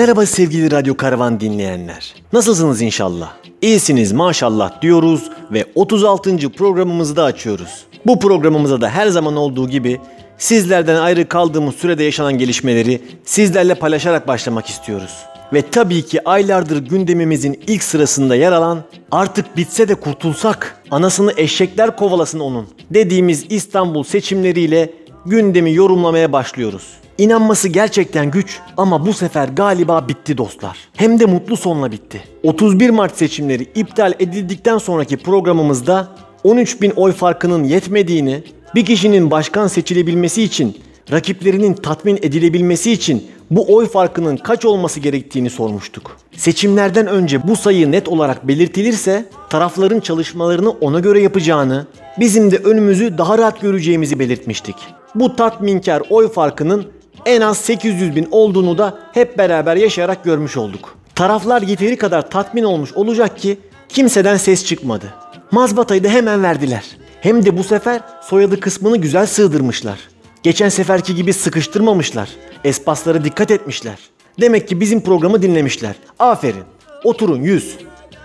Merhaba sevgili Radyo Karavan dinleyenler. Nasılsınız inşallah? İyisiniz maşallah diyoruz ve 36. programımızı da açıyoruz. Bu programımıza da her zaman olduğu gibi sizlerden ayrı kaldığımız sürede yaşanan gelişmeleri sizlerle paylaşarak başlamak istiyoruz. Ve tabii ki aylardır gündemimizin ilk sırasında yer alan artık bitse de kurtulsak, anasını eşekler kovalasın onun dediğimiz İstanbul seçimleriyle gündemi yorumlamaya başlıyoruz. İnanması gerçekten güç ama bu sefer galiba bitti dostlar. Hem de mutlu sonla bitti. 31 Mart seçimleri iptal edildikten sonraki programımızda 13 bin oy farkının yetmediğini, bir kişinin başkan seçilebilmesi için, rakiplerinin tatmin edilebilmesi için bu oy farkının kaç olması gerektiğini sormuştuk. Seçimlerden önce bu sayı net olarak belirtilirse tarafların çalışmalarını ona göre yapacağını, bizim de önümüzü daha rahat göreceğimizi belirtmiştik. Bu tatminkar oy farkının en az 800 bin olduğunu da hep beraber yaşayarak görmüş olduk. Taraflar yeteri kadar tatmin olmuş olacak ki kimseden ses çıkmadı. Mazbatayı da hemen verdiler. Hem de bu sefer soyadı kısmını güzel sığdırmışlar. Geçen seferki gibi sıkıştırmamışlar. Espaslara dikkat etmişler. Demek ki bizim programı dinlemişler. Aferin. Oturun yüz.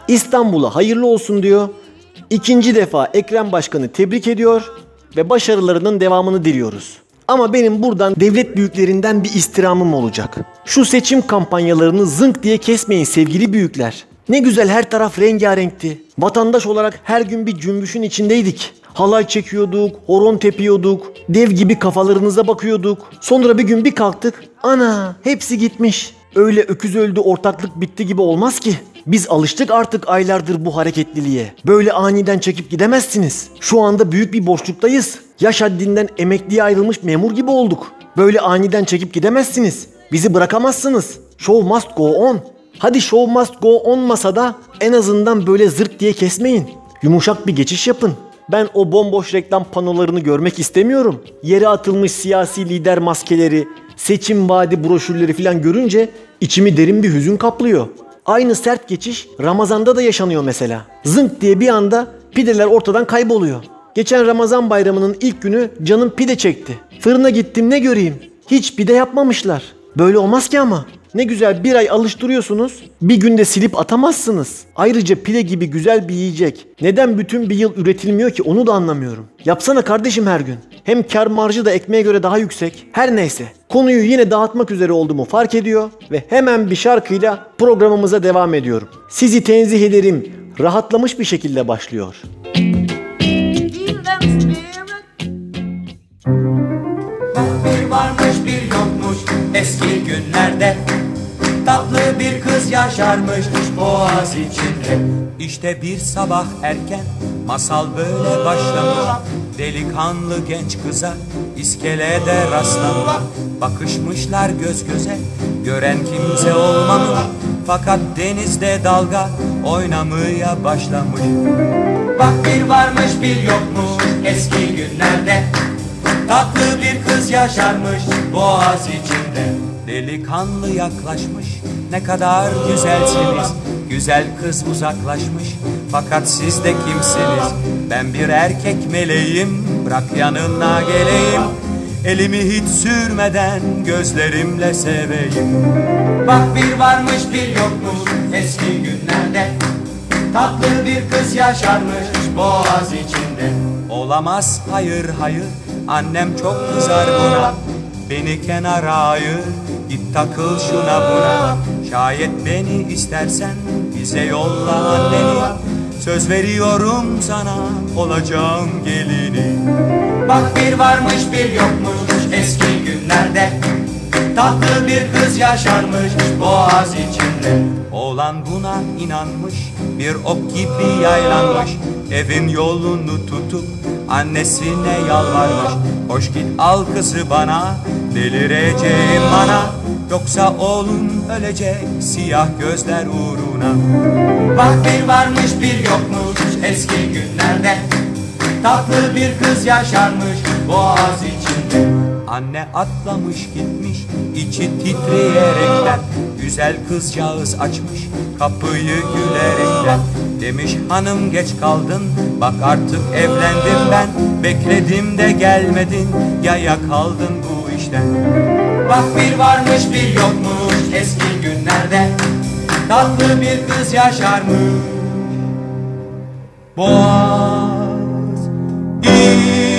İstanbul'a hayırlı olsun diyor. İkinci defa Ekrem Başkan'ı tebrik ediyor ve başarılarının devamını diliyoruz. Ama benim buradan devlet büyüklerinden bir istirhamım olacak. Şu seçim kampanyalarını zınk diye kesmeyin sevgili büyükler. Ne güzel her taraf rengarenkti. Vatandaş olarak her gün bir cümbüşün içindeydik. Halay çekiyorduk, horon tepiyorduk, dev gibi kafalarınıza bakıyorduk. Sonra bir gün bir kalktık, ana hepsi gitmiş. Öyle öküz öldü ortaklık bitti gibi olmaz ki. Biz alıştık artık aylardır bu hareketliliğe. Böyle aniden çekip gidemezsiniz. Şu anda büyük bir boşluktayız. Yaş haddinden emekliye ayrılmış memur gibi olduk. Böyle aniden çekip gidemezsiniz. Bizi bırakamazsınız. Show must go on. Hadi show must go on masada en azından böyle zırt diye kesmeyin. Yumuşak bir geçiş yapın. Ben o bomboş reklam panolarını görmek istemiyorum. Yere atılmış siyasi lider maskeleri, seçim vaadi broşürleri falan görünce içimi derin bir hüzün kaplıyor. Aynı sert geçiş Ramazan'da da yaşanıyor mesela. Zınk diye bir anda pideler ortadan kayboluyor. Geçen Ramazan bayramının ilk günü canım pide çekti. Fırına gittim ne göreyim? Hiç pide yapmamışlar. Böyle olmaz ki ama. Ne güzel bir ay alıştırıyorsunuz, bir günde silip atamazsınız. Ayrıca pide gibi güzel bir yiyecek. Neden bütün bir yıl üretilmiyor ki onu da anlamıyorum. Yapsana kardeşim her gün. Hem kar marjı da ekmeğe göre daha yüksek. Her neyse. Konuyu yine dağıtmak üzere olduğumu fark ediyor ve hemen bir şarkıyla programımıza devam ediyorum. Sizi tenzih ederim. Rahatlamış bir şekilde başlıyor. Bir eski günlerde Tatlı bir kız yaşarmış boğaz içinde. İşte bir sabah erken masal böyle başlamış. Delikanlı genç kıza iskelede rastlamış. Bakışmışlar göz göze gören kimse olmamış. Fakat denizde dalga oynamaya başlamış. Bak bir varmış bir yokmuş eski günlerde Tatlı bir kız yaşarmış boğaz içinde. Delikanlı yaklaşmış ne kadar güzelsiniz. Güzel kız uzaklaşmış fakat siz de kimsiniz? Ben bir erkek meleğim bırak yanına geleyim. Elimi hiç sürmeden gözlerimle seveyim. Bak bir varmış bir yokmuş eski günlerde. Tatlı bir kız yaşarmış boğaz içinde. Olamaz hayır hayır annem çok kızar buna. Beni kenara ayır git takıl şuna buna. Şayet beni istersen bize yolla anneni. Söz veriyorum sana olacağım gelini. Bak bir varmış bir yokmuş eski günlerde. Tatlı bir kız yaşarmış boğaz içinde. Oğlan buna inanmış bir ok gibi yaylanmış. Evin yolunu tutup annesine yalvarmış. Hoş git al kızı bana delireceğim bana. Yoksa oğlum ölecek siyah gözler uğruna. Bak bir varmış bir yokmuş eski günlerde. Tatlı bir kız yaşarmış boğaz içinde. Anne atlamış gitmiş içi titreyerekten Güzel kızcağız açmış kapıyı gülerekten Demiş hanım geç kaldın. Bak artık evlendim ben. Bekledim de gelmedin. Yaya kaldın bu işten. Bak bir varmış bir yokmuş eski günlerde. Tatlı bir kız yaşarmış. Boğaz içinde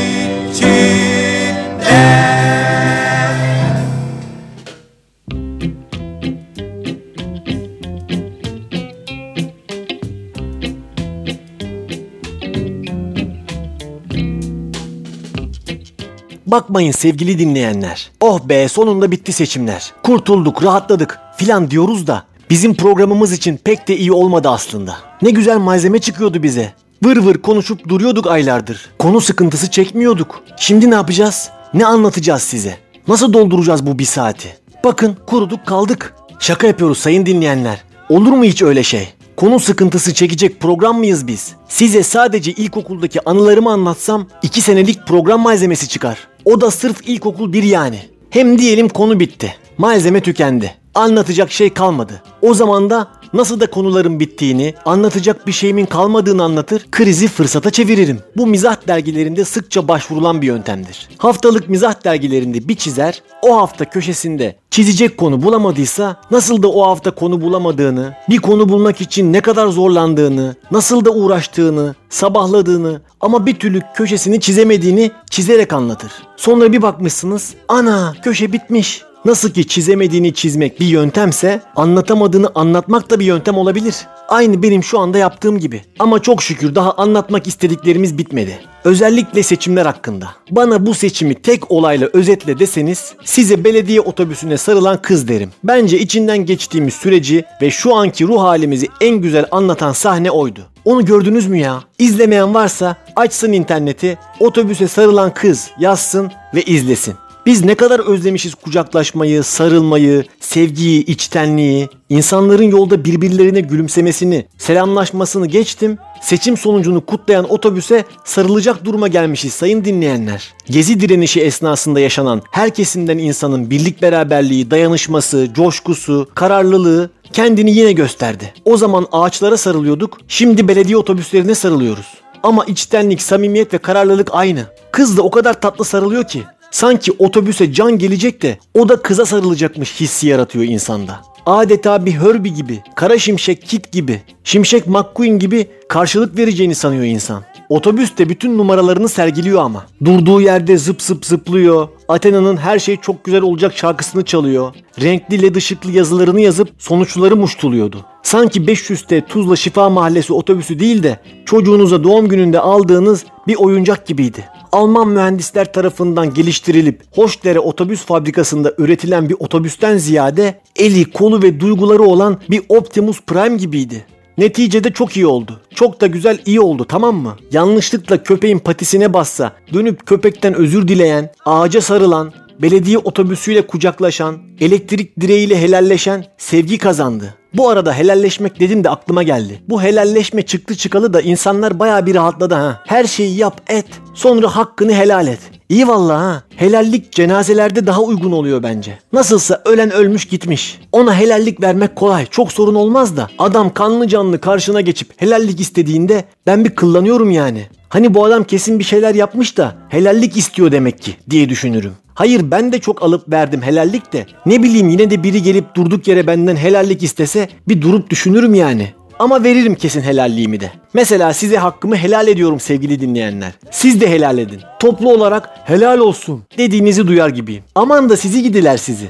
Bakmayın sevgili dinleyenler. Oh be sonunda bitti seçimler. Kurtulduk, rahatladık filan diyoruz da bizim programımız için pek de iyi olmadı aslında. Ne güzel malzeme çıkıyordu bize. Vır vır konuşup duruyorduk aylardır. Konu sıkıntısı çekmiyorduk. Şimdi ne yapacağız? Ne anlatacağız size? Nasıl dolduracağız bu bir saati? Bakın kuruduk kaldık. Şaka yapıyoruz sayın dinleyenler. Olur mu hiç öyle şey? Konu sıkıntısı çekecek program mıyız biz? Size sadece ilkokuldaki anılarımı anlatsam 2 senelik program malzemesi çıkar. O da sırf ilkokul bir yani. Hem diyelim konu bitti. Malzeme tükendi. Anlatacak şey kalmadı. O zaman da nasıl da konuların bittiğini, anlatacak bir şeyimin kalmadığını anlatır, krizi fırsata çeviririm. Bu mizah dergilerinde sıkça başvurulan bir yöntemdir. Haftalık mizah dergilerinde bir çizer, o hafta köşesinde çizecek konu bulamadıysa, nasıl da o hafta konu bulamadığını, bir konu bulmak için ne kadar zorlandığını, nasıl da uğraştığını, sabahladığını ama bir türlü köşesini çizemediğini çizerek anlatır. Sonra bir bakmışsınız, ana köşe bitmiş. Nasıl ki çizemediğini çizmek bir yöntemse anlatamadığını anlatmak da bir yöntem olabilir. Aynı benim şu anda yaptığım gibi. Ama çok şükür daha anlatmak istediklerimiz bitmedi. Özellikle seçimler hakkında. Bana bu seçimi tek olayla özetle deseniz size belediye otobüsüne sarılan kız derim. Bence içinden geçtiğimiz süreci ve şu anki ruh halimizi en güzel anlatan sahne oydu. Onu gördünüz mü ya? İzlemeyen varsa açsın interneti, otobüse sarılan kız yazsın ve izlesin. Biz ne kadar özlemişiz kucaklaşmayı, sarılmayı, sevgiyi, içtenliği, insanların yolda birbirlerine gülümsemesini, selamlaşmasını geçtim. Seçim sonucunu kutlayan otobüse sarılacak duruma gelmişiz sayın dinleyenler. Gezi direnişi esnasında yaşanan her kesimden insanın birlik beraberliği, dayanışması, coşkusu, kararlılığı kendini yine gösterdi. O zaman ağaçlara sarılıyorduk, şimdi belediye otobüslerine sarılıyoruz. Ama içtenlik, samimiyet ve kararlılık aynı. Kız da o kadar tatlı sarılıyor ki Sanki otobüse can gelecek de o da kıza sarılacakmış hissi yaratıyor insanda. Adeta bir Herbie gibi, Kara Şimşek Kit gibi, Şimşek McQueen gibi karşılık vereceğini sanıyor insan. Otobüs de bütün numaralarını sergiliyor ama. Durduğu yerde zıp zıp zıplıyor. Athena'nın her şey çok güzel olacak şarkısını çalıyor. Renkli led ışıklı yazılarını yazıp sonuçları muştuluyordu. Sanki 500'te Tuzla Şifa Mahallesi otobüsü değil de çocuğunuza doğum gününde aldığınız bir oyuncak gibiydi. Alman mühendisler tarafından geliştirilip Hoşdere Otobüs Fabrikası'nda üretilen bir otobüsten ziyade eli, kolu ve duyguları olan bir Optimus Prime gibiydi. Neticede çok iyi oldu. Çok da güzel iyi oldu tamam mı? Yanlışlıkla köpeğin patisine bassa, dönüp köpekten özür dileyen, ağaca sarılan, belediye otobüsüyle kucaklaşan, elektrik direğiyle helalleşen sevgi kazandı. Bu arada helalleşmek dedim de aklıma geldi. Bu helalleşme çıktı çıkalı da insanlar baya bir rahatladı ha. Her şeyi yap et. Sonra hakkını helal et. İyi vallahi ha. Helallik cenazelerde daha uygun oluyor bence. Nasılsa ölen ölmüş gitmiş. Ona helallik vermek kolay. Çok sorun olmaz da. Adam kanlı canlı karşına geçip helallik istediğinde ben bir kıllanıyorum yani. Hani bu adam kesin bir şeyler yapmış da helallik istiyor demek ki diye düşünürüm. Hayır ben de çok alıp verdim helallik de. Ne bileyim yine de biri gelip durduk yere benden helallik istese bir durup düşünürüm yani. Ama veririm kesin helalliğimi de. Mesela size hakkımı helal ediyorum sevgili dinleyenler. Siz de helal edin. Toplu olarak helal olsun dediğinizi duyar gibiyim. Aman da sizi gidiler sizi.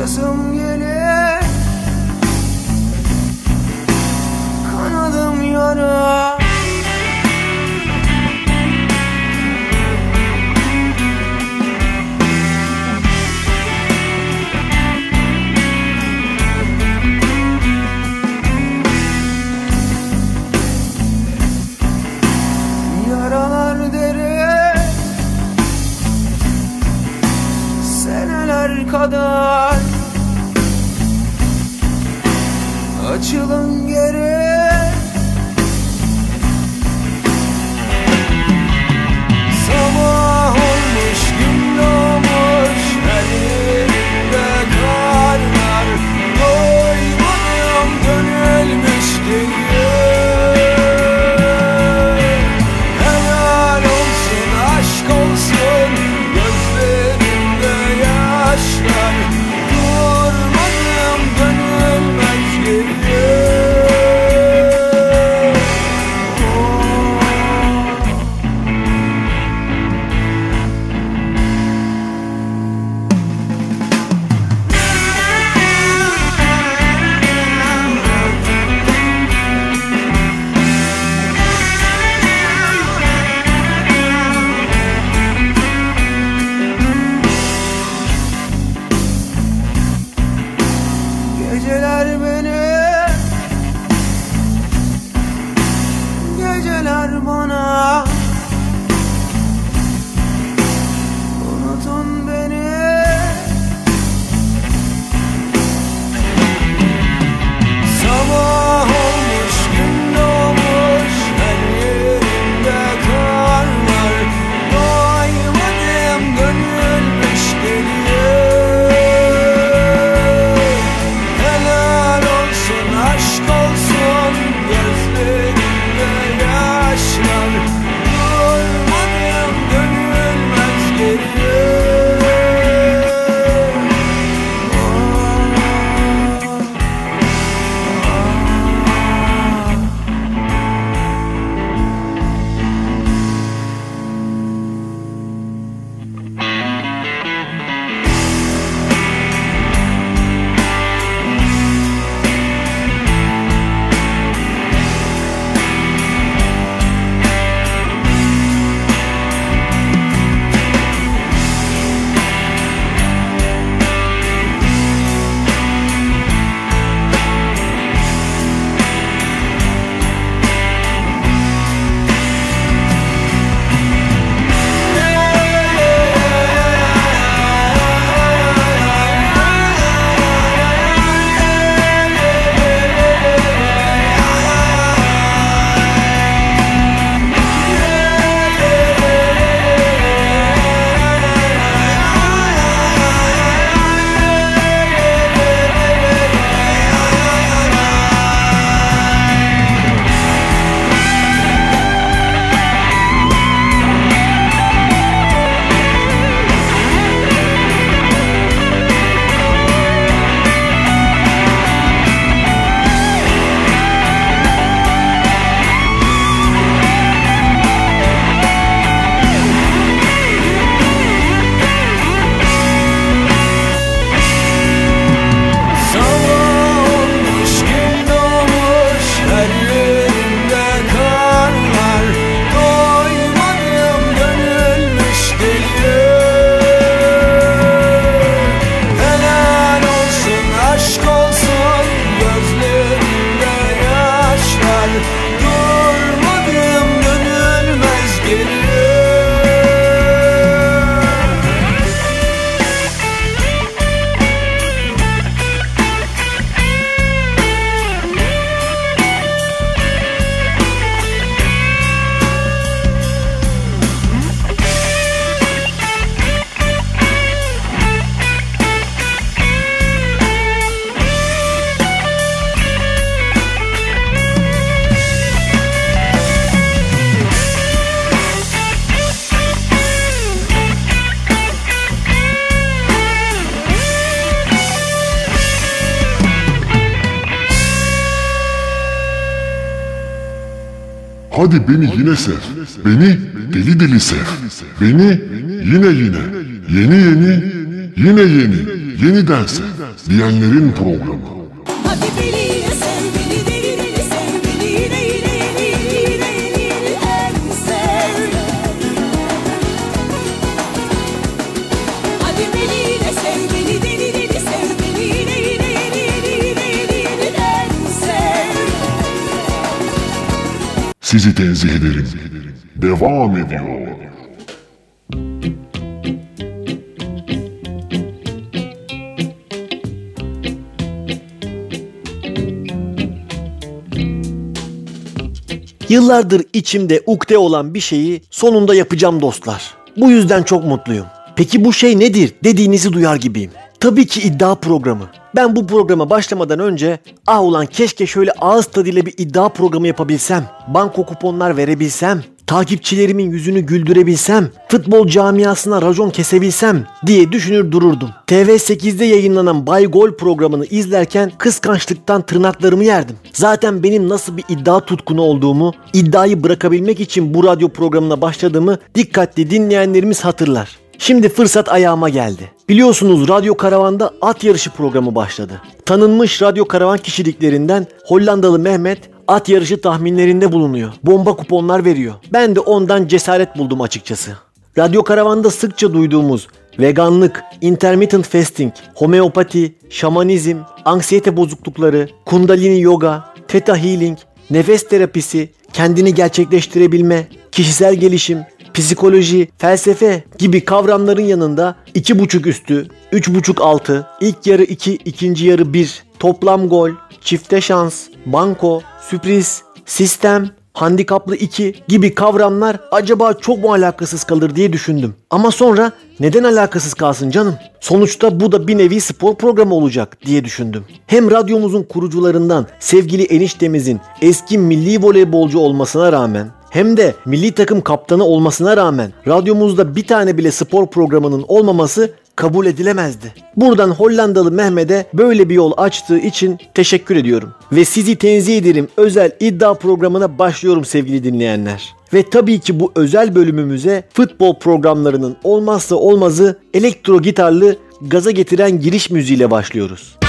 Yaşasım gelir Kanadım yara. Yaralar dere. Seneler kadar Açılın geri. Hadi beni yine sev. Beni deli deli sev. Beni yine yine. Yeni yeni. Yine yeni. Yeniden sev. Diyenlerin programı. Sizi tenzih ederim. Devam ediyor. Yıllardır içimde ukde olan bir şeyi sonunda yapacağım dostlar. Bu yüzden çok mutluyum. Peki bu şey nedir dediğinizi duyar gibiyim. Tabii ki iddia programı. Ben bu programa başlamadan önce ah ulan keşke şöyle ağız tadıyla bir iddia programı yapabilsem. Banko kuponlar verebilsem. Takipçilerimin yüzünü güldürebilsem, futbol camiasına racon kesebilsem diye düşünür dururdum. TV8'de yayınlanan Bay Gol programını izlerken kıskançlıktan tırnaklarımı yerdim. Zaten benim nasıl bir iddia tutkunu olduğumu, iddiayı bırakabilmek için bu radyo programına başladığımı dikkatli dinleyenlerimiz hatırlar. Şimdi fırsat ayağıma geldi. Biliyorsunuz Radyo Karavan'da at yarışı programı başladı. Tanınmış radyo karavan kişiliklerinden Hollandalı Mehmet at yarışı tahminlerinde bulunuyor. Bomba kuponlar veriyor. Ben de ondan cesaret buldum açıkçası. Radyo Karavan'da sıkça duyduğumuz veganlık, intermittent fasting, homeopati, şamanizm, anksiyete bozuklukları, kundalini yoga, theta healing, nefes terapisi, kendini gerçekleştirebilme, kişisel gelişim, psikoloji, felsefe gibi kavramların yanında 2.5 üstü, 3.5 altı, ilk yarı 2, ikinci yarı 1, toplam gol, çifte şans, banko, sürpriz, sistem, handikaplı 2 gibi kavramlar acaba çok mu alakasız kalır diye düşündüm. Ama sonra neden alakasız kalsın canım? Sonuçta bu da bir nevi spor programı olacak diye düşündüm. Hem radyomuzun kurucularından sevgili eniştemizin eski milli voleybolcu olmasına rağmen hem de milli takım kaptanı olmasına rağmen radyomuzda bir tane bile spor programının olmaması kabul edilemezdi. Buradan Hollandalı Mehmet'e böyle bir yol açtığı için teşekkür ediyorum. Ve sizi tenzih ederim özel iddia programına başlıyorum sevgili dinleyenler. Ve tabii ki bu özel bölümümüze futbol programlarının olmazsa olmazı elektro gitarlı gaza getiren giriş müziğiyle başlıyoruz.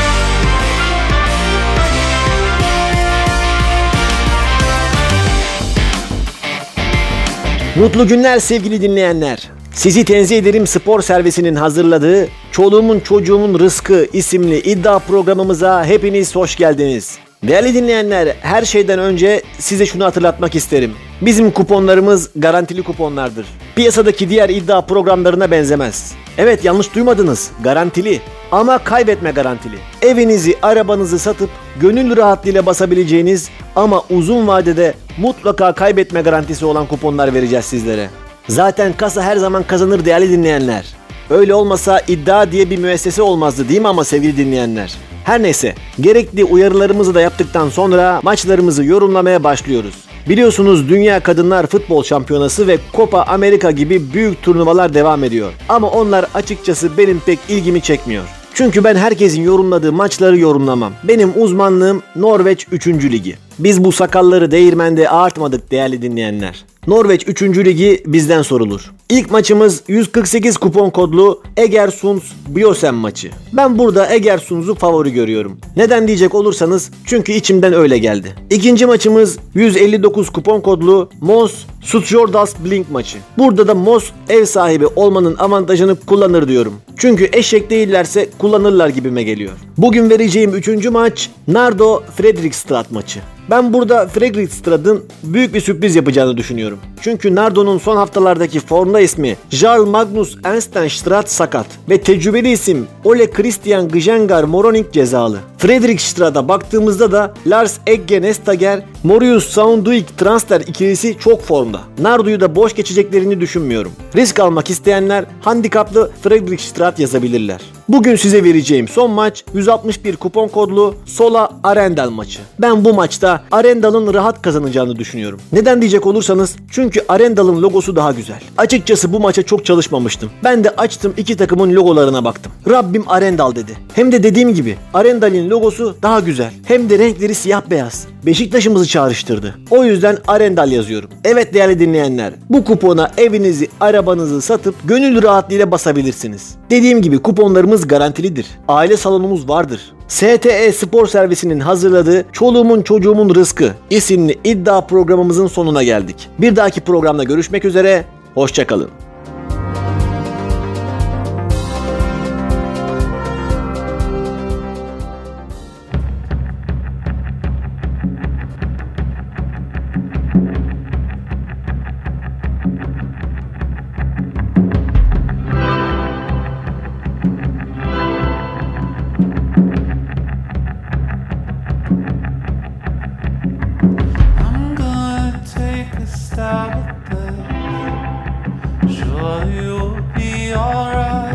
Mutlu günler sevgili dinleyenler. Sizi tenzih ederim spor servisinin hazırladığı Çoluğumun Çocuğumun Rızkı isimli iddia programımıza hepiniz hoş geldiniz. Değerli dinleyenler, her şeyden önce size şunu hatırlatmak isterim. Bizim kuponlarımız garantili kuponlardır. Piyasadaki diğer iddia programlarına benzemez. Evet yanlış duymadınız. Garantili. Ama kaybetme garantili. Evinizi, arabanızı satıp gönül rahatlığıyla basabileceğiniz ama uzun vadede mutlaka kaybetme garantisi olan kuponlar vereceğiz sizlere. Zaten kasa her zaman kazanır değerli dinleyenler. Öyle olmasa iddia diye bir müessese olmazdı değil mi ama sevgili dinleyenler? Her neyse gerekli uyarılarımızı da yaptıktan sonra maçlarımızı yorumlamaya başlıyoruz. Biliyorsunuz Dünya Kadınlar Futbol Şampiyonası ve Copa Amerika gibi büyük turnuvalar devam ediyor. Ama onlar açıkçası benim pek ilgimi çekmiyor. Çünkü ben herkesin yorumladığı maçları yorumlamam. Benim uzmanlığım Norveç 3. Ligi. Biz bu sakalları değirmende ağartmadık değerli dinleyenler. Norveç 3. Ligi bizden sorulur. İlk maçımız 148 kupon kodlu Egersunds Biosen maçı. Ben burada Egersunds'u favori görüyorum. Neden diyecek olursanız çünkü içimden öyle geldi. İkinci maçımız 159 kupon kodlu Mos Sutjordas Blink maçı. Burada da Mos ev sahibi olmanın avantajını kullanır diyorum. Çünkü eşek değillerse kullanırlar gibime geliyor. Bugün vereceğim üçüncü maç Nardo Fredrikstad maçı. Ben burada Fredrikstad'ın büyük bir sürpriz yapacağını düşünüyorum. Çünkü Nardo'nun son haftalardaki formda ismi Jarl Magnus Enstenstrad sakat ve tecrübeli isim Ole Christian Gjengar Moroning cezalı. Fredrikstad'a baktığımızda da Lars Egge Nestager, Morius Saunduik transfer ikilisi çok formda. Nardo'yu da boş geçeceklerini düşünmüyorum. Risk almak isteyenler handikaplı Fredrikstad yazabilirler. Bugün size vereceğim son maç 161 kupon kodlu Sola Arendal maçı. Ben bu maçta Arendal'ın rahat kazanacağını düşünüyorum. Neden diyecek olursanız çünkü Arendal'ın logosu daha güzel. Açıkçası bu maça çok çalışmamıştım. Ben de açtım iki takımın logolarına baktım. Rabbim Arendal dedi. Hem de dediğim gibi Arendal'in logosu daha güzel. Hem de renkleri siyah beyaz. Beşiktaş'ımızı çağrıştırdı. O yüzden Arendal yazıyorum. Evet değerli dinleyenler, bu kupona evinizi, arabanızı satıp gönül rahatlığıyla basabilirsiniz. Dediğim gibi kuponlarımız garantilidir. Aile salonumuz vardır. STE Spor Servisi'nin hazırladığı Çoluğumun Çocuğumun Rızkı isimli iddia programımızın sonuna geldik. Bir dahaki programda görüşmek üzere, hoşçakalın. But you'll be alright.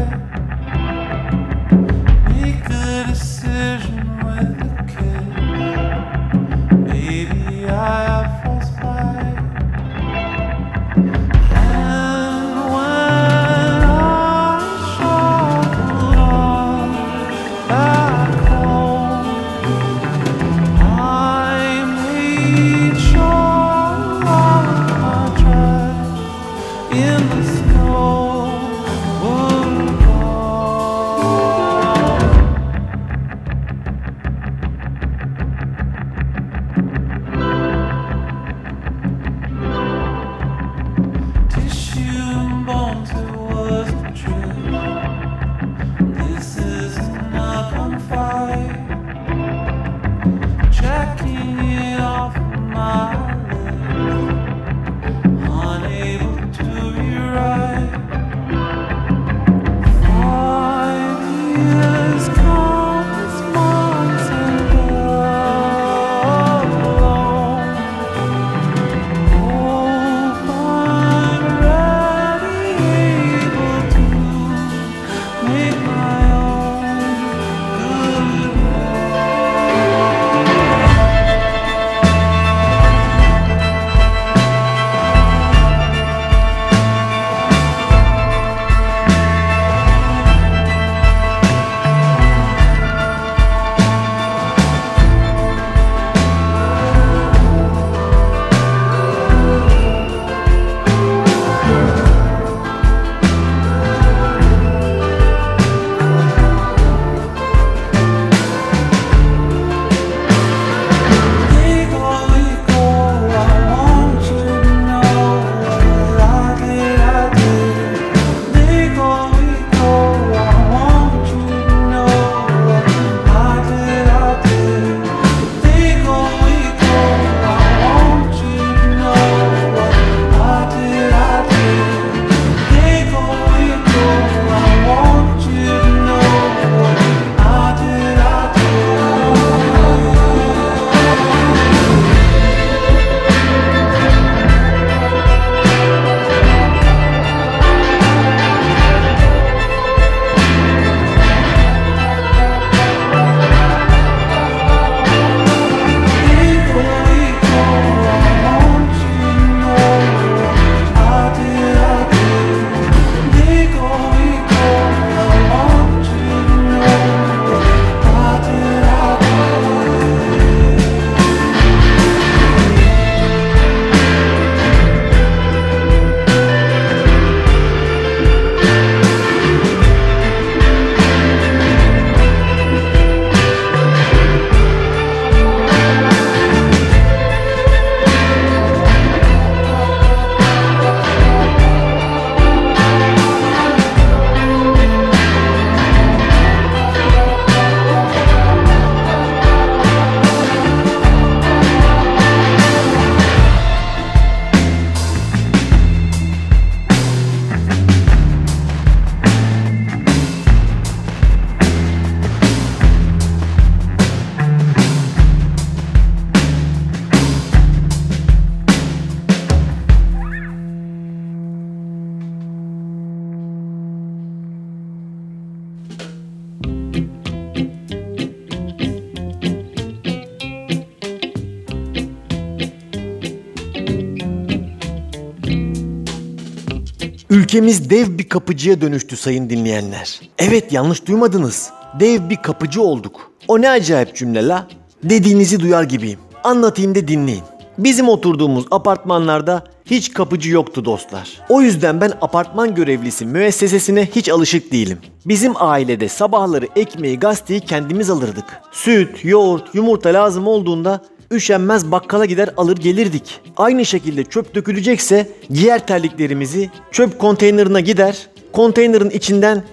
Ülkemiz dev bir kapıcıya dönüştü sayın dinleyenler. Evet yanlış duymadınız. Dev bir kapıcı olduk. O ne acayip cümle la? Dediğinizi duyar gibiyim. Anlatayım da dinleyin. Bizim oturduğumuz apartmanlarda hiç kapıcı yoktu dostlar. O yüzden ben apartman görevlisi müessesesine hiç alışık değilim. Bizim ailede sabahları ekmeği gazeteyi kendimiz alırdık. Süt, yoğurt, yumurta lazım olduğunda üşenmez bakkala gider alır gelirdik. Aynı şekilde çöp dökülecekse giyer terliklerimizi çöp konteynerına gider, konteynerin içinden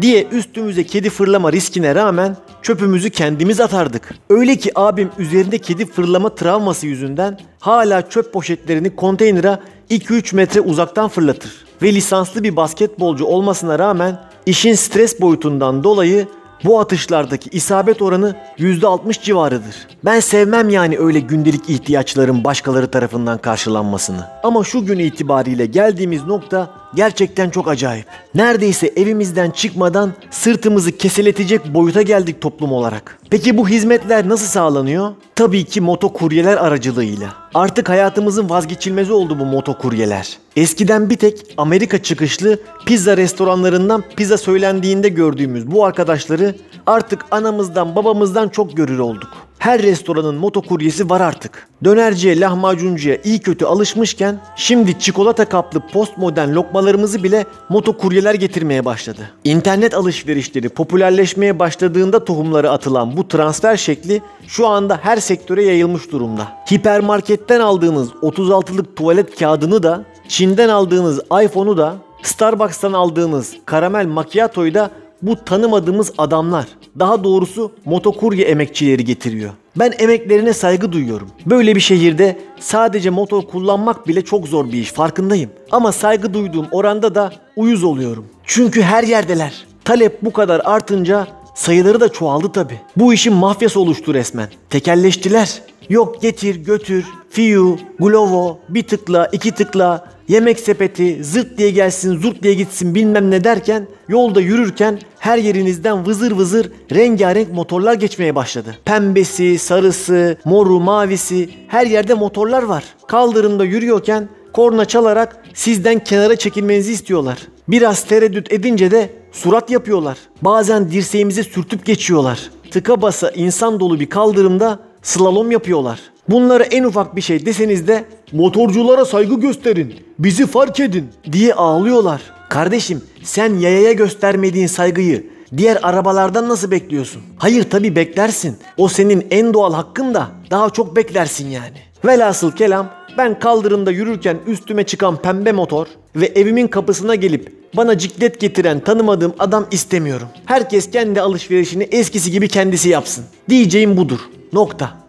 diye üstümüze kedi fırlama riskine rağmen çöpümüzü kendimiz atardık. Öyle ki abim üzerinde kedi fırlama travması yüzünden hala çöp poşetlerini konteynere 2-3 metre uzaktan fırlatır. Ve lisanslı bir basketbolcu olmasına rağmen işin stres boyutundan dolayı bu atışlardaki isabet oranı %60 civarıdır. Ben sevmem yani öyle gündelik ihtiyaçların başkaları tarafından karşılanmasını. Ama şu gün itibariyle geldiğimiz nokta gerçekten çok acayip. Neredeyse evimizden çıkmadan sırtımızı keseletecek boyuta geldik toplum olarak. Peki bu hizmetler nasıl sağlanıyor? Tabii ki motokuryeler aracılığıyla. Artık hayatımızın vazgeçilmezi oldu bu motokuryeler. Eskiden bir tek Amerika çıkışlı pizza restoranlarından pizza söylendiğinde gördüğümüz bu arkadaşları artık anamızdan babamızdan çok görür olduk. Her restoranın motokuryesi var artık. Dönerciye, lahmacuncuya iyi kötü alışmışken şimdi çikolata kaplı postmodern lokmalarımızı bile motokuryeler getirmeye başladı. İnternet alışverişleri popülerleşmeye başladığında tohumları atılan bu transfer şekli şu anda her sektöre yayılmış durumda. Hipermarketten aldığınız 36'lık tuvalet kağıdını da, Çin'den aldığınız iPhone'u da, Starbucks'tan aldığınız karamel macchiato'yu da bu tanımadığımız adamlar, daha doğrusu motokurye emekçileri getiriyor. Ben emeklerine saygı duyuyorum. Böyle bir şehirde sadece motor kullanmak bile çok zor bir iş farkındayım. Ama saygı duyduğum oranda da uyuz oluyorum. Çünkü her yerdeler. Talep bu kadar artınca sayıları da çoğaldı tabi. Bu işin mafyası oluştu resmen. Tekelleştiler. Yok getir götür, fiyu, glovo, bir tıkla, iki tıkla, Yemek sepeti zırt diye gelsin zurt diye gitsin bilmem ne derken yolda yürürken her yerinizden vızır vızır rengarenk motorlar geçmeye başladı. Pembesi, sarısı, moru, mavisi her yerde motorlar var. Kaldırımda yürüyorken korna çalarak sizden kenara çekilmenizi istiyorlar. Biraz tereddüt edince de surat yapıyorlar. Bazen dirseğimize sürtüp geçiyorlar. Tıka basa insan dolu bir kaldırımda slalom yapıyorlar. Bunlara en ufak bir şey deseniz de motorculara saygı gösterin, bizi fark edin diye ağlıyorlar. Kardeşim sen yayaya göstermediğin saygıyı diğer arabalardan nasıl bekliyorsun? Hayır tabi beklersin. O senin en doğal hakkın da daha çok beklersin yani. Velhasıl kelam ben kaldırımda yürürken üstüme çıkan pembe motor ve evimin kapısına gelip bana ciklet getiren tanımadığım adam istemiyorum. Herkes kendi alışverişini eskisi gibi kendisi yapsın. Diyeceğim budur. Nokta.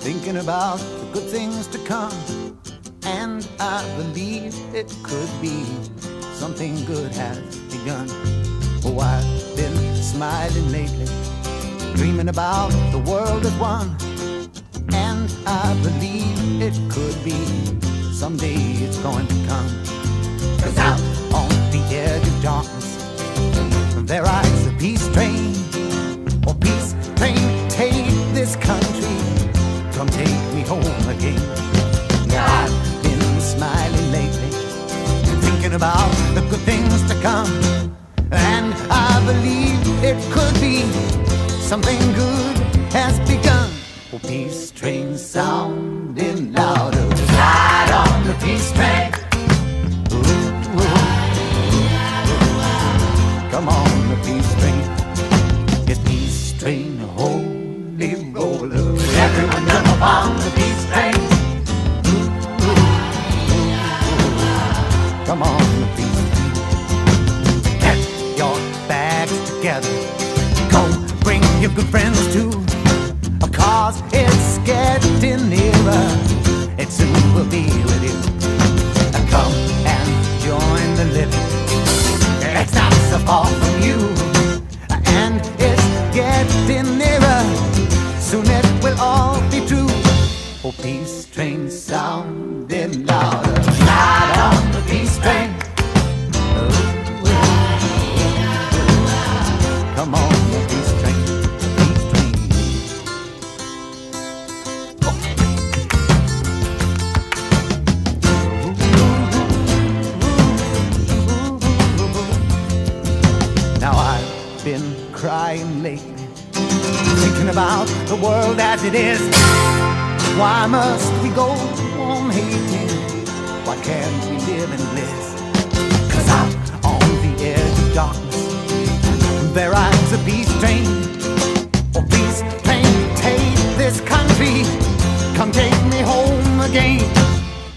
Thinking about the good things to come. And I believe it could be something good has begun. Oh, I've been smiling lately, dreaming about the world as one. And I believe it could be someday it's going to come. Cause out on the edge of darkness, there rides So.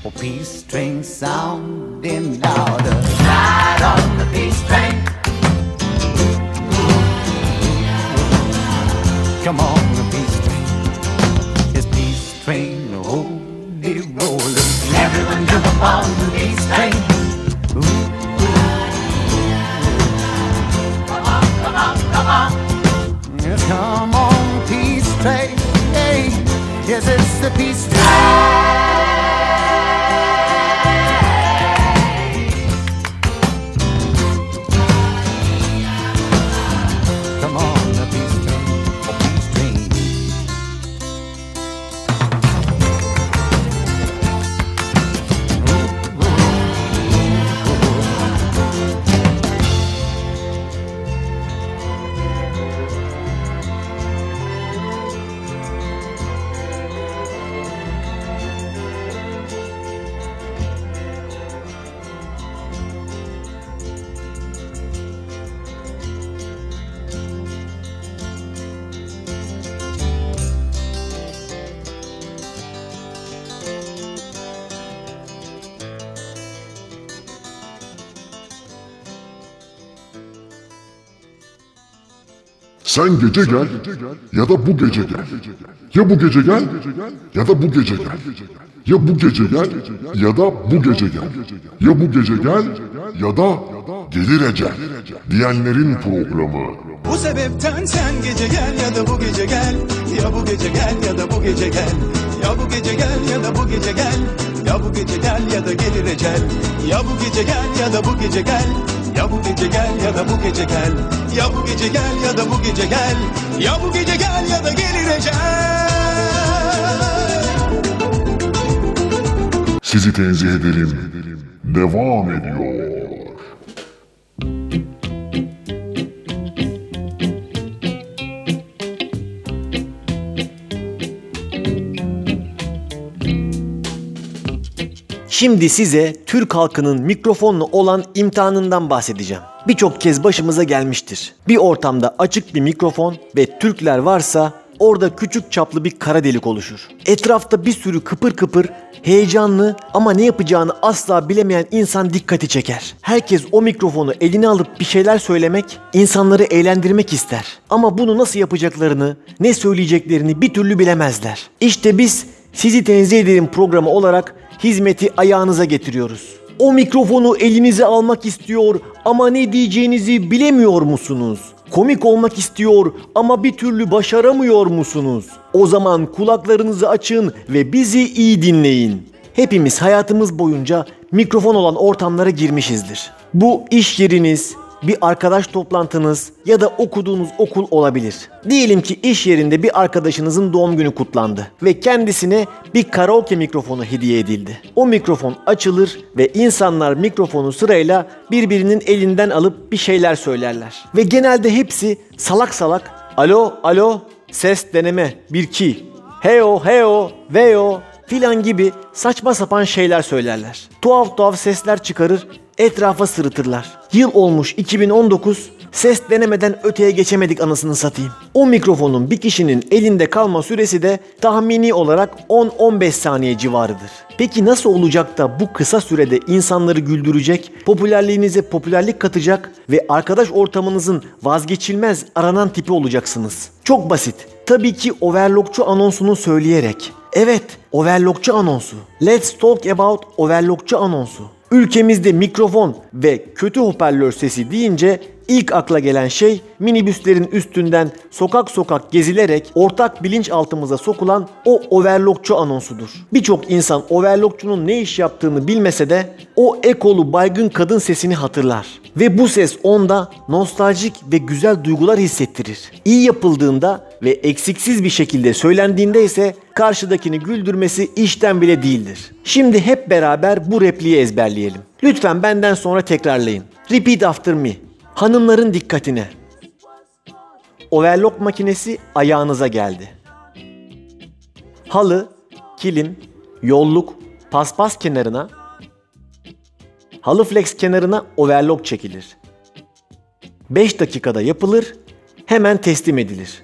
Oh, peace train sounding louder. Ride on the peace train. Come on, the peace train. It's peace train, holy roller. Everyone jump on the peace train. Ooh. Come on, come on, come on. Yes, come on, peace train. Hey, yes, it's the peace train. Sen gece gel ya da bu gece gel. Ya bu gece gel ya da bu gece gel. Ya bu gece gel ya da bu gece gel. Ya bu gece gel ya da gelir ecel. Diyenlerin programı. Bu sebepten sen gece gel ya da bu gece gel Ya bu gece gel ya da bu gece gel Ya bu gece gel ya da bu gece gel Ya bu gece gel ya da gelir ecel Ya bu gece gel ya da bu gece gel Ya bu gece gel ya da bu gece gel Ya bu gece gel ya da bu gece gel Ya bu gece gel ya da gelir ecel Sizi tenzih ederim. Devam ediyor. Şimdi size Türk halkının mikrofonla olan imtihanından bahsedeceğim. Birçok kez başımıza gelmiştir. Bir ortamda açık bir mikrofon ve Türkler varsa orada küçük çaplı bir kara delik oluşur. Etrafta bir sürü kıpır kıpır, heyecanlı ama ne yapacağını asla bilemeyen insan dikkati çeker. Herkes o mikrofonu eline alıp bir şeyler söylemek, insanları eğlendirmek ister. Ama bunu nasıl yapacaklarını, ne söyleyeceklerini bir türlü bilemezler. İşte biz sizi tenzih ederim programı olarak hizmeti ayağınıza getiriyoruz. O mikrofonu elinize almak istiyor ama ne diyeceğinizi bilemiyor musunuz? Komik olmak istiyor ama bir türlü başaramıyor musunuz? O zaman kulaklarınızı açın ve bizi iyi dinleyin. Hepimiz hayatımız boyunca mikrofon olan ortamlara girmişizdir. Bu iş yeriniz, bir arkadaş toplantınız ya da okuduğunuz okul olabilir. Diyelim ki iş yerinde bir arkadaşınızın doğum günü kutlandı ve kendisine bir karaoke mikrofonu hediye edildi. O mikrofon açılır ve insanlar mikrofonu sırayla birbirinin elinden alıp bir şeyler söylerler. Ve genelde hepsi salak salak alo alo ses deneme 1 2 heyo heyo veyo filan gibi saçma sapan şeyler söylerler. Tuhaf tuhaf sesler çıkarır, etrafa sırıtırlar. Yıl olmuş 2019, ses denemeden öteye geçemedik anasını satayım. O mikrofonun bir kişinin elinde kalma süresi de tahmini olarak 10-15 saniye civarıdır. Peki nasıl olacak da bu kısa sürede insanları güldürecek, popülerliğinize popülerlik katacak ve arkadaş ortamınızın vazgeçilmez aranan tipi olacaksınız? Çok basit. Tabii ki overlockçu anonsunu söyleyerek. Evet, overlockçu anonsu. Let's talk about overlockçu anonsu. Ülkemizde mikrofon ve kötü hoparlör sesi deyince ilk akla gelen şey minibüslerin üstünden sokak sokak gezilerek ortak bilinçaltımıza sokulan o overlockçu anonsudur. Birçok insan overlockçunun ne iş yaptığını bilmese de o ekolu baygın kadın sesini hatırlar. Ve bu ses onda nostaljik ve güzel duygular hissettirir. İyi yapıldığında ve eksiksiz bir şekilde söylendiğinde ise karşıdakini güldürmesi işten bile değildir. Şimdi hep beraber bu repliği ezberleyelim. Lütfen benden sonra tekrarlayın. Repeat after me. Hanımların dikkatine. Overlock makinesi ayağınıza geldi. Halı, kilim, yolluk, paspas kenarına, halı flex kenarına overlock çekilir. 5 dakikada yapılır, hemen teslim edilir.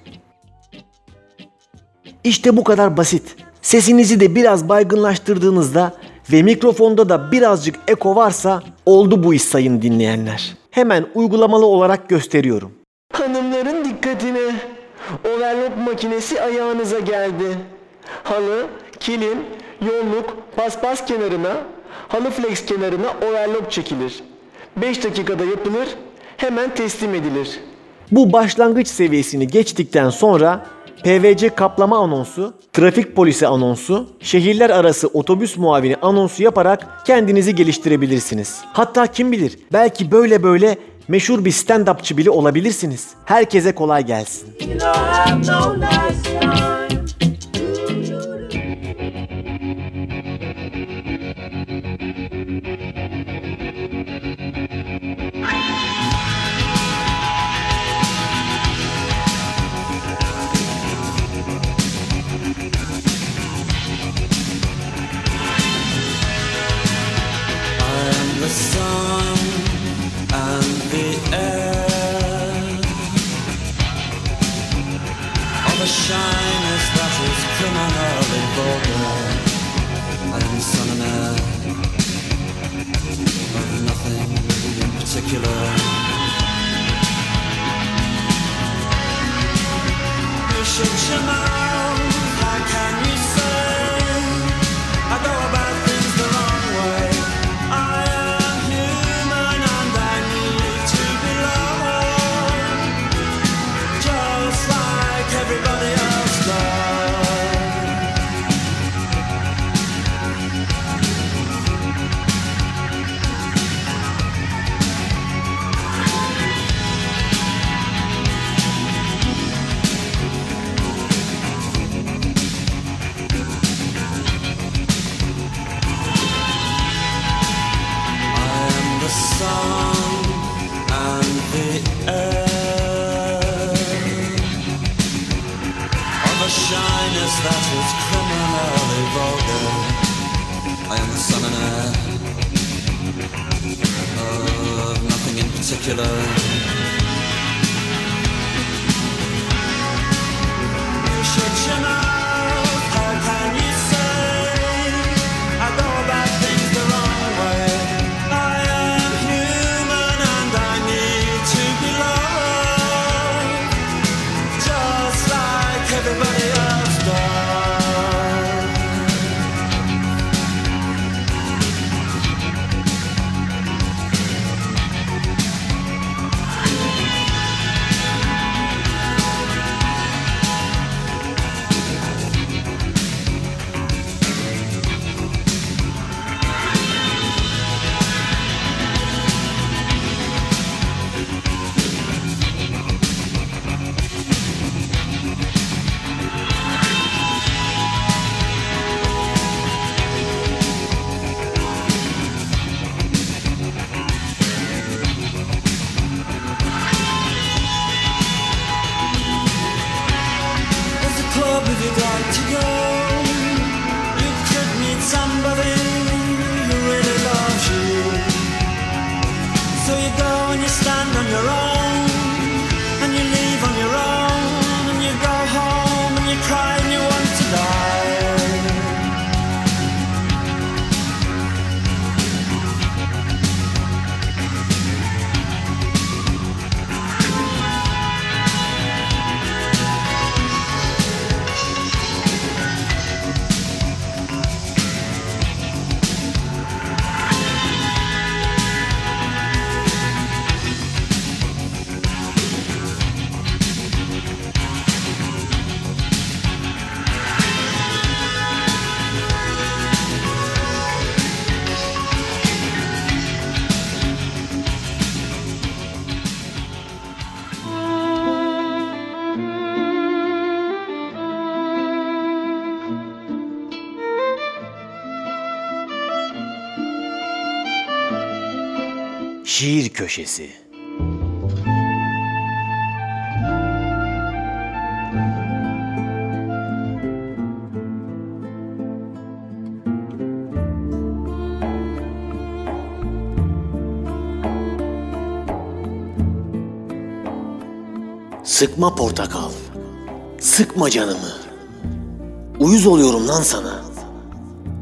İşte bu kadar basit. Sesinizi de biraz baygınlaştırdığınızda ve mikrofonda da birazcık eko varsa oldu bu iş sayın dinleyenler. Hemen uygulamalı olarak gösteriyorum. Hanımların dikkatine. Overlock makinesi ayağınıza geldi. Halı, kilim, yolluk, paspas kenarına, halı flex kenarına overlock çekilir. 5 dakikada yapılır, hemen teslim edilir. Bu başlangıç seviyesini geçtikten sonra PVC kaplama anonsu, trafik polisi anonsu, şehirler arası otobüs muavini anonsu yaparak kendinizi geliştirebilirsiniz. Hatta kim bilir belki böyle böyle meşhur bir stand-upçı bile olabilirsiniz. Herkese kolay gelsin. You I have Köşesi Sıkma portakal. Sıkma canımı. Uyuz oluyorum lan sana.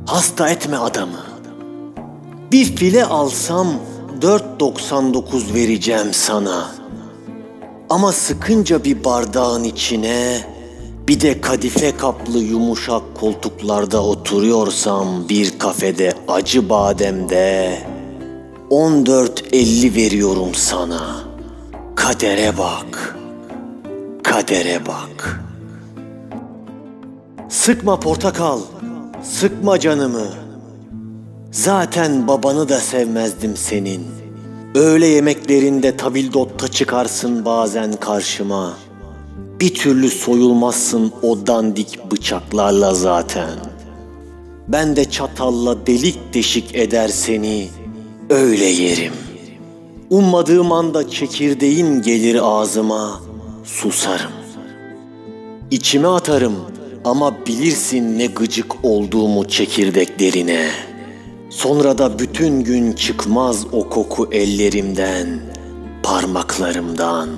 Hasta etme adamı. Bir file alsam 4.99 vereceğim sana. Ama sıkınca bir bardağın içine bir de kadife kaplı yumuşak koltuklarda oturuyorsam bir kafede acı bademde 14.50 veriyorum sana. Kadere bak. Kadere bak. Sıkma portakal. Sıkma canımı. Zaten babanı da sevmezdim senin. Öğle yemeklerinde tabildotta çıkarsın bazen karşıma. Bir türlü soyulmazsın o dandik bıçaklarla zaten. Ben de çatalla delik deşik eder seni. Öyle yerim. Ummadığım anda çekirdeğin gelir ağzıma. Susarım. İçime atarım ama bilirsin ne gıcık olduğumu çekirdeklerine. Sonra da bütün gün çıkmaz o koku ellerimden, parmaklarımdan.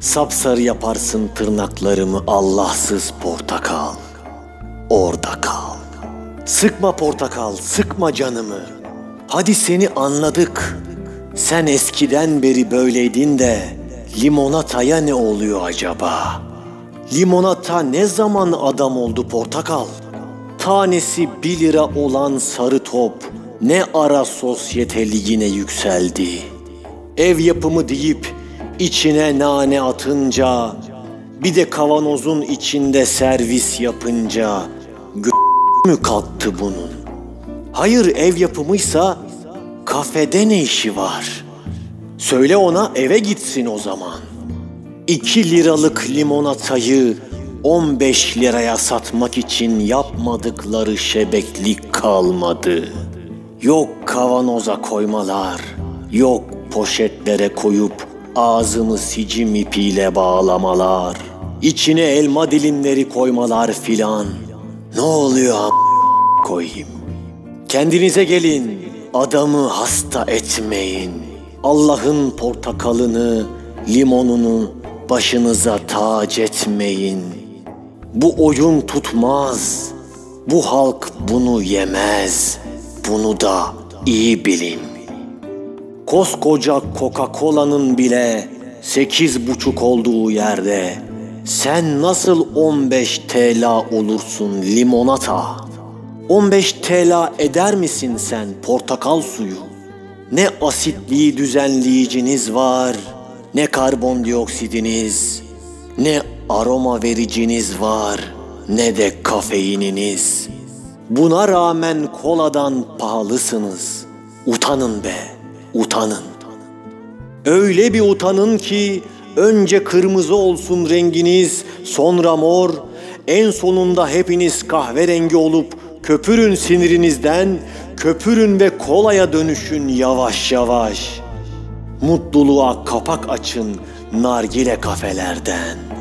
Sapsarı yaparsın tırnaklarımı Allahsız portakal. Orada kal. Sıkma portakal, sıkma canımı. Hadi seni anladık. Sen eskiden beri böyleydin de limonataya ne oluyor acaba? Limonata ne zaman adam oldu portakal? Tanesi 1 lira olan sarı top ne ara sosyete ligine yükseldi? Ev yapımı deyip içine nane atınca bir de kavanozun içinde servis yapınca gö- mü kalktı bunun? Hayır ev yapımıysa kafede ne işi var? Söyle ona eve gitsin o zaman. 2 liralık limonatayı 15 liraya satmak için yapmadıkları şebeklik kalmadı. Yok kavanoza koymalar, yok poşetlere koyup ağzını sicim ipiyle bağlamalar. İçine elma dilimleri koymalar filan. Ne oluyor a- koyayım? Kendinize gelin, adamı hasta etmeyin. Allah'ın portakalını, limonunu başınıza tac etmeyin. Bu oyun tutmaz. Bu halk bunu yemez. Bunu da iyi bilin. Koskoca Coca-Cola'nın bile sekiz buçuk olduğu yerde sen nasıl 15 TL olursun limonata? 15 TL eder misin sen portakal suyu? Ne asitliği düzenleyiciniz var, ne karbondioksidiniz, ne aroma vericiniz var, ne de kafeininiz. Buna rağmen koladan pahalısınız. Utanın be, utanın. Öyle bir utanın ki önce kırmızı olsun renginiz, sonra mor, en sonunda hepiniz kahverengi olup köpürün sinirinizden, köpürün ve kolaya dönüşün yavaş yavaş. Mutluluğa kapak açın nargile kafelerden.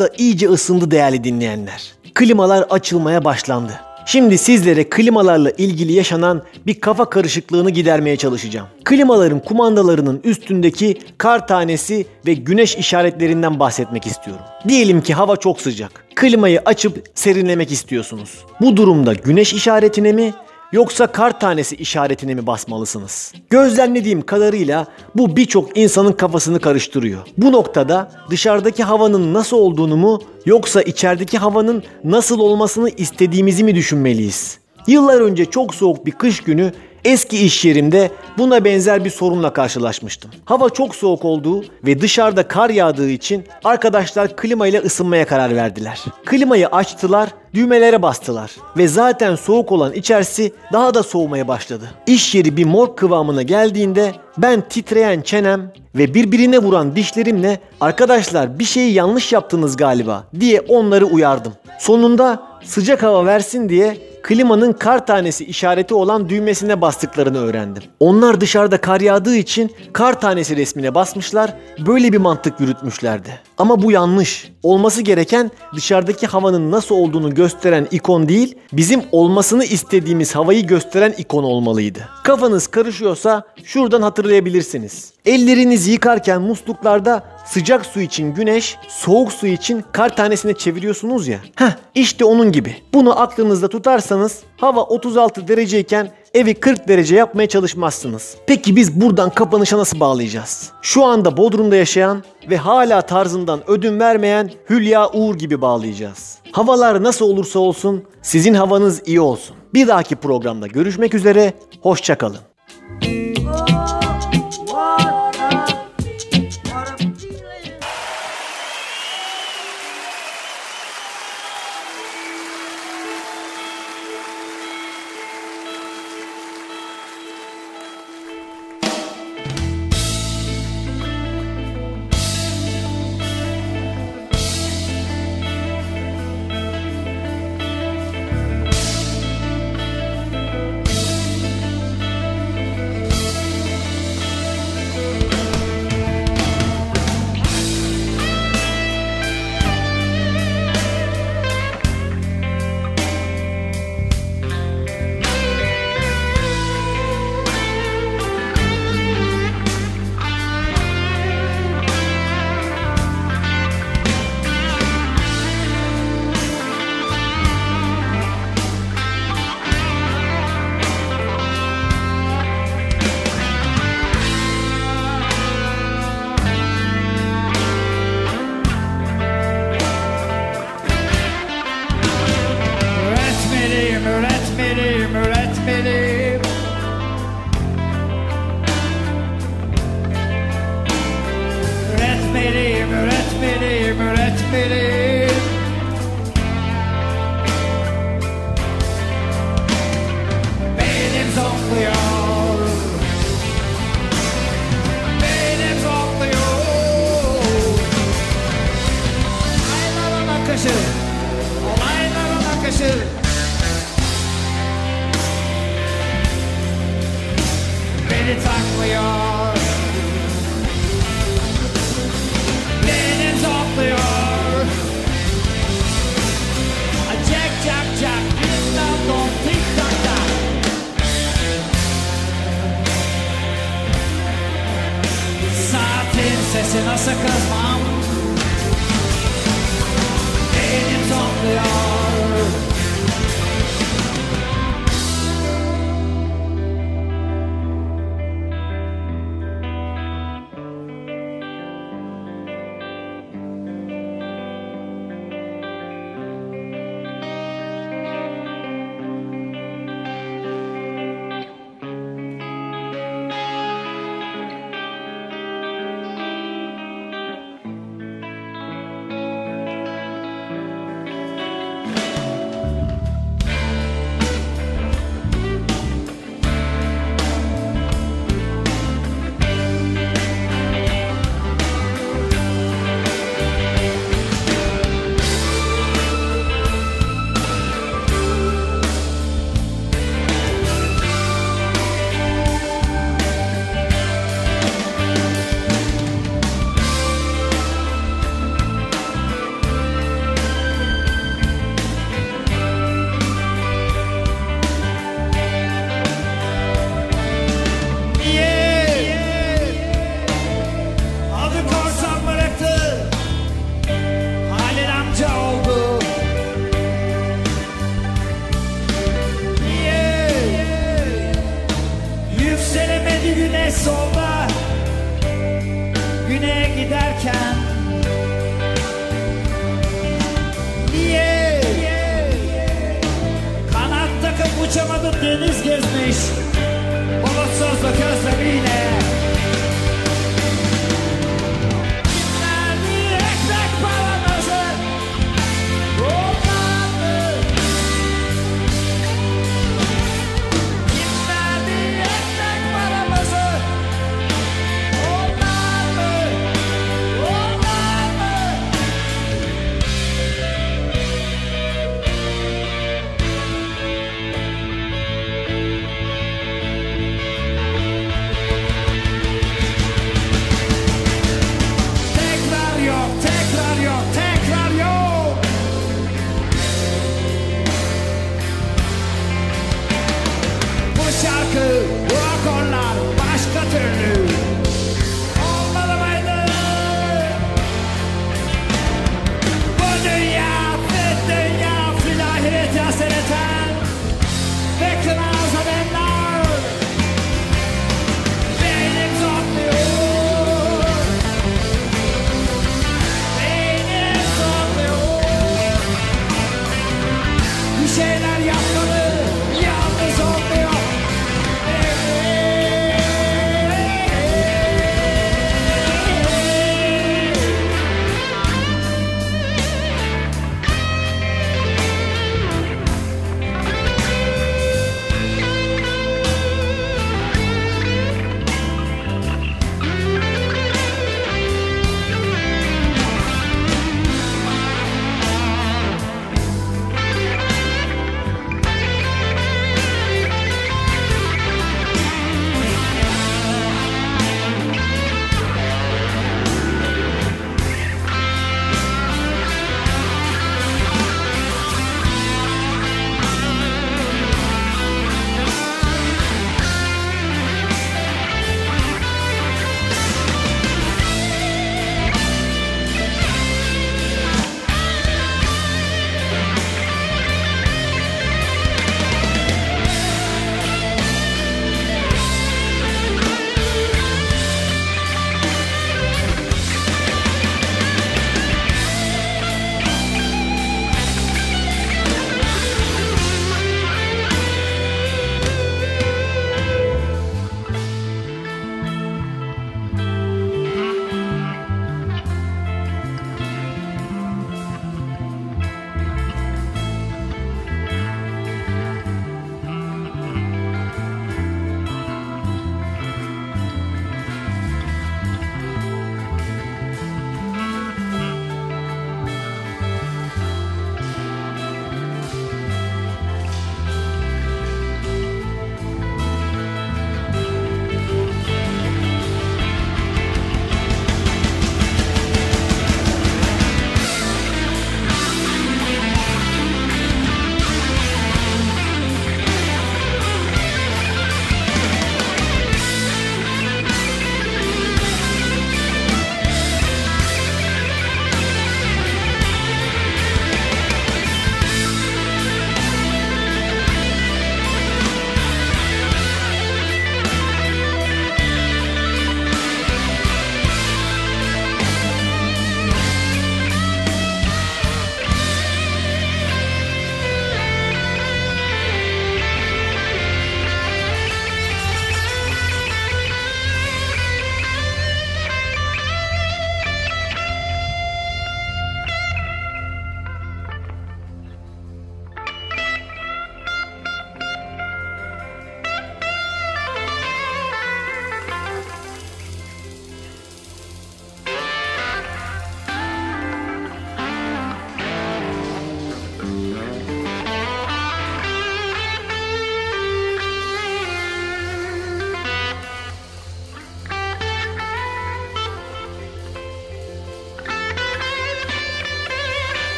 Da iyice ısındı değerli dinleyenler. Klimalar açılmaya başlandı. Şimdi sizlere klimalarla ilgili yaşanan bir kafa karışıklığını gidermeye çalışacağım. Klimaların kumandalarının üstündeki kar tanesi ve güneş işaretlerinden bahsetmek istiyorum. Diyelim ki hava çok sıcak. Klimayı açıp serinlemek istiyorsunuz. Bu durumda güneş işaretine mi yoksa kar tanesi işaretine mi basmalısınız? Gözlemlediğim kadarıyla bu birçok insanın kafasını karıştırıyor. Bu noktada dışarıdaki havanın nasıl olduğunu mu yoksa içerideki havanın nasıl olmasını istediğimizi mi düşünmeliyiz? Yıllar önce çok soğuk bir kış günü eski iş yerimde buna benzer bir sorunla karşılaşmıştım. Hava çok soğuk olduğu ve dışarıda kar yağdığı için arkadaşlar klima ile ısınmaya karar verdiler. Klimayı açtılar, düğmelere bastılar ve zaten soğuk olan içerisi daha da soğumaya başladı. İş yeri bir mor kıvamına geldiğinde ben titreyen çenem ve birbirine vuran dişlerimle arkadaşlar bir şeyi yanlış yaptınız galiba diye onları uyardım. Sonunda sıcak hava versin diye klimanın kar tanesi işareti olan düğmesine bastıklarını öğrendim. Onlar dışarıda kar yağdığı için kar tanesi resmine basmışlar, böyle bir mantık yürütmüşlerdi. Ama bu yanlış. Olması gereken dışarıdaki havanın nasıl olduğunu gösteren ikon değil, bizim olmasını istediğimiz havayı gösteren ikon olmalıydı. Kafanız karışıyorsa şuradan hatırlayabilirsiniz. Ellerinizi yıkarken musluklarda sıcak su için güneş, soğuk su için kar tanesine çeviriyorsunuz ya. Heh işte onun gibi. Bunu aklınızda tutarsanız hava 36 dereceyken evi 40 derece yapmaya çalışmazsınız. Peki biz buradan kapanışa nasıl bağlayacağız? Şu anda Bodrum'da yaşayan ve hala tarzından ödün vermeyen Hülya Uğur gibi bağlayacağız. Havalar nasıl olursa olsun sizin havanız iyi olsun. Bir dahaki programda görüşmek üzere, hoşçakalın.